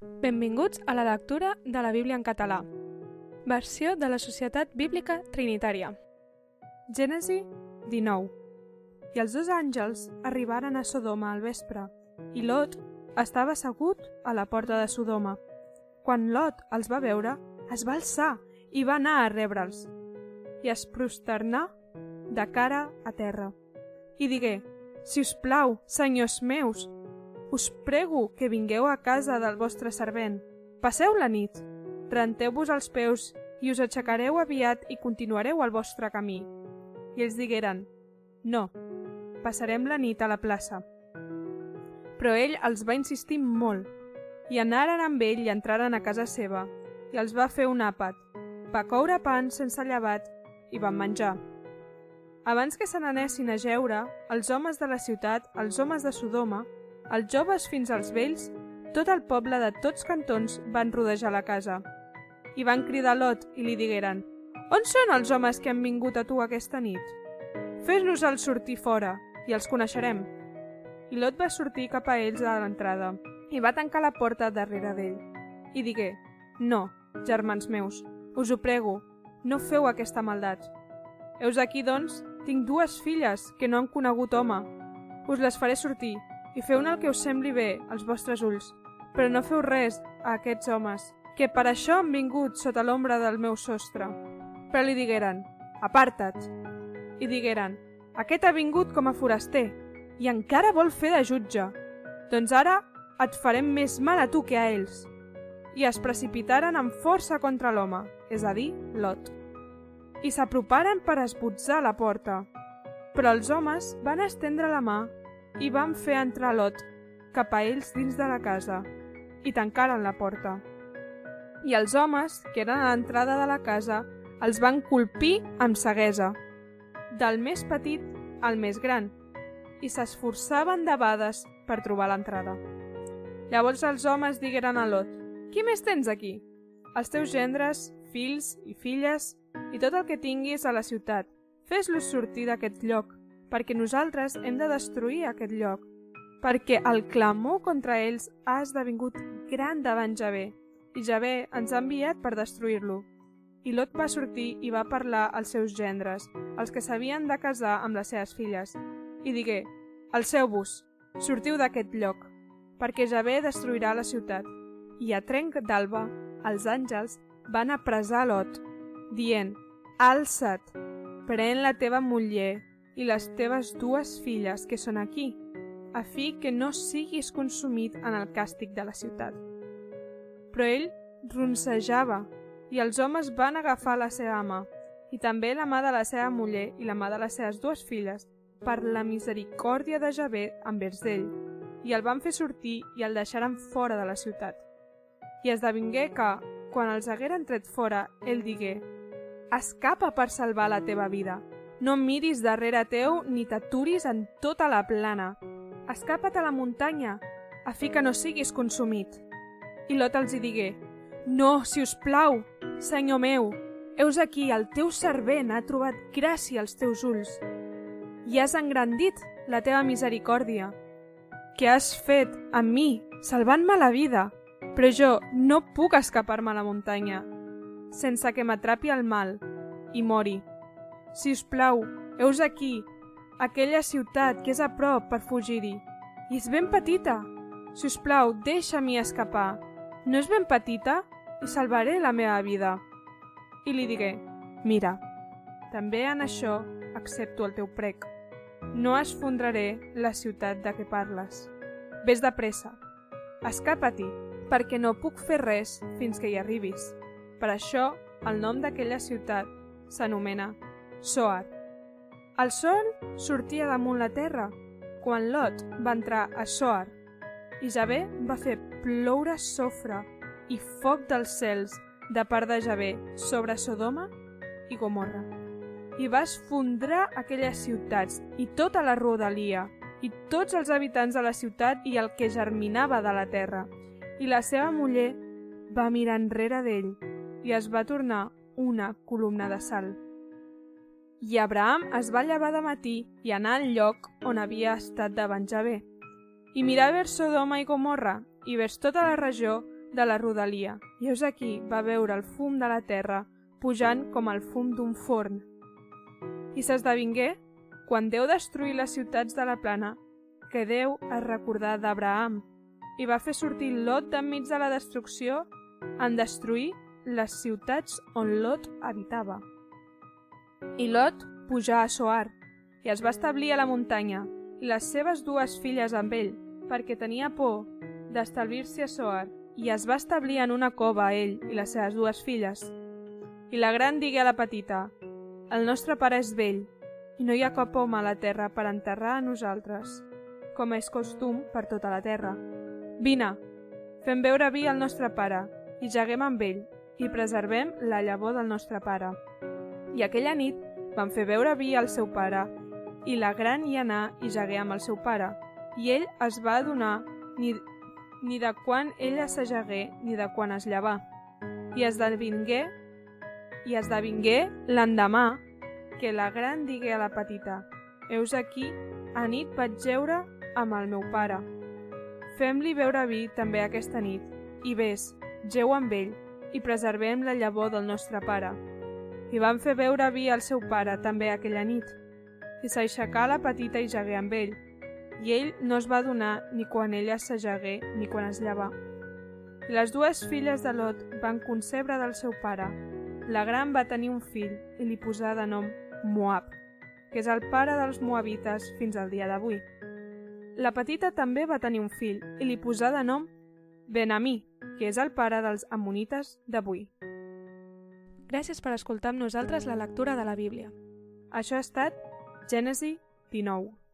Benvinguts a la lectura de la Bíblia en català. Versió de la Societat Bíblica Trinitària. Gènesi 19. I els dos àngels arribaren a Sodoma al vespre, i Lot estava assegut a la porta de Sodoma. Quan Lot els va veure, es va alçar i va anar a rebre'ls, i es prosternà de cara a terra. I digué, Si us plau, senyors meus, us prego que vingueu a casa del vostre servent. Passeu la nit, renteu-vos els peus i us aixecareu aviat i continuareu el vostre camí. I ells digueren, no, passarem la nit a la plaça. Però ell els va insistir molt, i anaren amb ell i entraren a casa seva, i els va fer un àpat. Va coure pan sense llevat i van menjar. Abans que se n'anessin a jeure, els homes de la ciutat, els homes de Sodoma, els joves fins als vells, tot el poble de tots cantons van rodejar la casa. I van cridar a Lot i li digueren «On són els homes que han vingut a tu aquesta nit? Fes-los-els sortir fora i els coneixerem». I Lot va sortir cap a ells a l'entrada i va tancar la porta darrere d'ell. I digué «No, germans meus, us ho prego, no feu aquesta maldat. Heus aquí, doncs, tinc dues filles que no han conegut home. Us les faré sortir i feu-ne el que us sembli bé als vostres ulls, però no feu res a aquests homes, que per això han vingut sota l'ombra del meu sostre. Però li digueren, aparta't. I digueren, aquest ha vingut com a foraster i encara vol fer de jutge. Doncs ara et farem més mal a tu que a ells. I es precipitaren amb força contra l'home, és a dir, Lot i s'aproparen per esbotzar la porta. Però els homes van estendre la mà i van fer entrar Lot cap a ells dins de la casa i tancaren la porta. I els homes, que eren a l'entrada de la casa, els van colpir amb ceguesa, del més petit al més gran, i s'esforçaven de bades per trobar l'entrada. Llavors els homes digueren a Lot, «Qui més tens aquí? Els teus gendres, fills i filles i tot el que tinguis a la ciutat. Fes-los sortir d'aquest lloc, perquè nosaltres hem de destruir aquest lloc, perquè el clamor contra ells ha esdevingut gran davant Javé, i Javé ens ha enviat per destruir-lo. I Lot va sortir i va parlar als seus gendres, els que s'havien de casar amb les seves filles, i digué, Alceu-vos, sortiu d'aquest lloc, perquè Javé destruirà la ciutat. I a trenc d'alba, els àngels van apressar Lot, dient, Alça't, pren la teva muller i les teves dues filles que són aquí, a fi que no siguis consumit en el càstig de la ciutat. Però ell ronsejava, i els homes van agafar la seva mà, i també la mà de la seva muller i la mà de les seves dues filles, per la misericòrdia de Javé envers d'ell, i el van fer sortir i el deixaren fora de la ciutat. I esdevingué que, quan els hagueren tret fora, ell digué Escapa per salvar la teva vida. No miris darrere teu ni t'aturis en tota la plana. Escapa't a la muntanya, a fi que no siguis consumit. I Lot els hi digué, No, si us plau, senyor meu, heus aquí, el teu servent ha trobat gràcia als teus ulls. I has engrandit la teva misericòrdia. Què has fet amb mi, salvant-me la vida? Però jo no puc escapar-me a la muntanya, sense que m'atrapi el mal i mori. Si us plau, heus aquí, aquella ciutat que és a prop per fugir-hi. I és ben petita. Si us plau, deixa-m'hi escapar. No és ben petita? I salvaré la meva vida. I li digué, mira, també en això accepto el teu prec. No esfondraré la ciutat de què parles. Ves de pressa, escapa-t'hi, perquè no puc fer res fins que hi arribis. Per això, el nom d'aquella ciutat s'anomena Soar. El sol sortia damunt la terra quan Lot va entrar a Soar i Javé va fer ploure sofre i foc dels cels de part de Javé sobre Sodoma i Gomorra. I va esfondrar aquelles ciutats i tota la rodalia i tots els habitants de la ciutat i el que germinava de la terra. I la seva muller va mirar enrere d'ell i es va tornar una columna de sal. I Abraham es va llevar de matí i anar al lloc on havia estat davant Javé. I mirar vers Sodoma i Gomorra i vers tota la regió de la rodalia, i heus aquí va veure el fum de la terra pujant com el fum d'un forn. I s'esdevingué, quan Déu destruí les ciutats de la plana, que Déu es recordà d'Abraham i va fer sortir Lot d'enmig de la destrucció en destruir les ciutats on Lot habitava. I Lot pujà a Soar i es va establir a la muntanya i les seves dues filles amb ell, perquè tenia por d'establir-se a Soar i es va establir en una cova ell i les seves dues filles. I la gran digué a la petita, el nostre pare és vell i no hi ha cap home a la terra per enterrar a nosaltres, com és costum per tota la terra. Vine, fem veure vi al nostre pare i jaguem amb ell i preservem la llavor del nostre pare. I aquella nit van fer veure vi al seu pare i la gran hi anà i jagué amb el seu pare. I ell es va adonar ni ni de quan ella s'ajagué ni de quan es llevà. I esdevingué, i esdevingué l'endemà que la gran digué a la petita «Heus aquí, a nit vaig jeure amb el meu pare. Fem-li beure vi també aquesta nit, i vés, geu amb ell, i preservem la llavor del nostre pare». I van fer beure vi al seu pare també aquella nit. I s'aixecà la petita i jagué amb ell, i ell no es va donar ni quan ella s'ajagué ni quan es llevà. I les dues filles de Lot van concebre del seu pare. La gran va tenir un fill i li posà de nom Moab, que és el pare dels moabites fins al dia d'avui. La petita també va tenir un fill i li posà de nom Benamí, que és el pare dels ammonites d'avui. Gràcies per escoltar amb nosaltres la lectura de la Bíblia. Això ha estat Gènesi 19.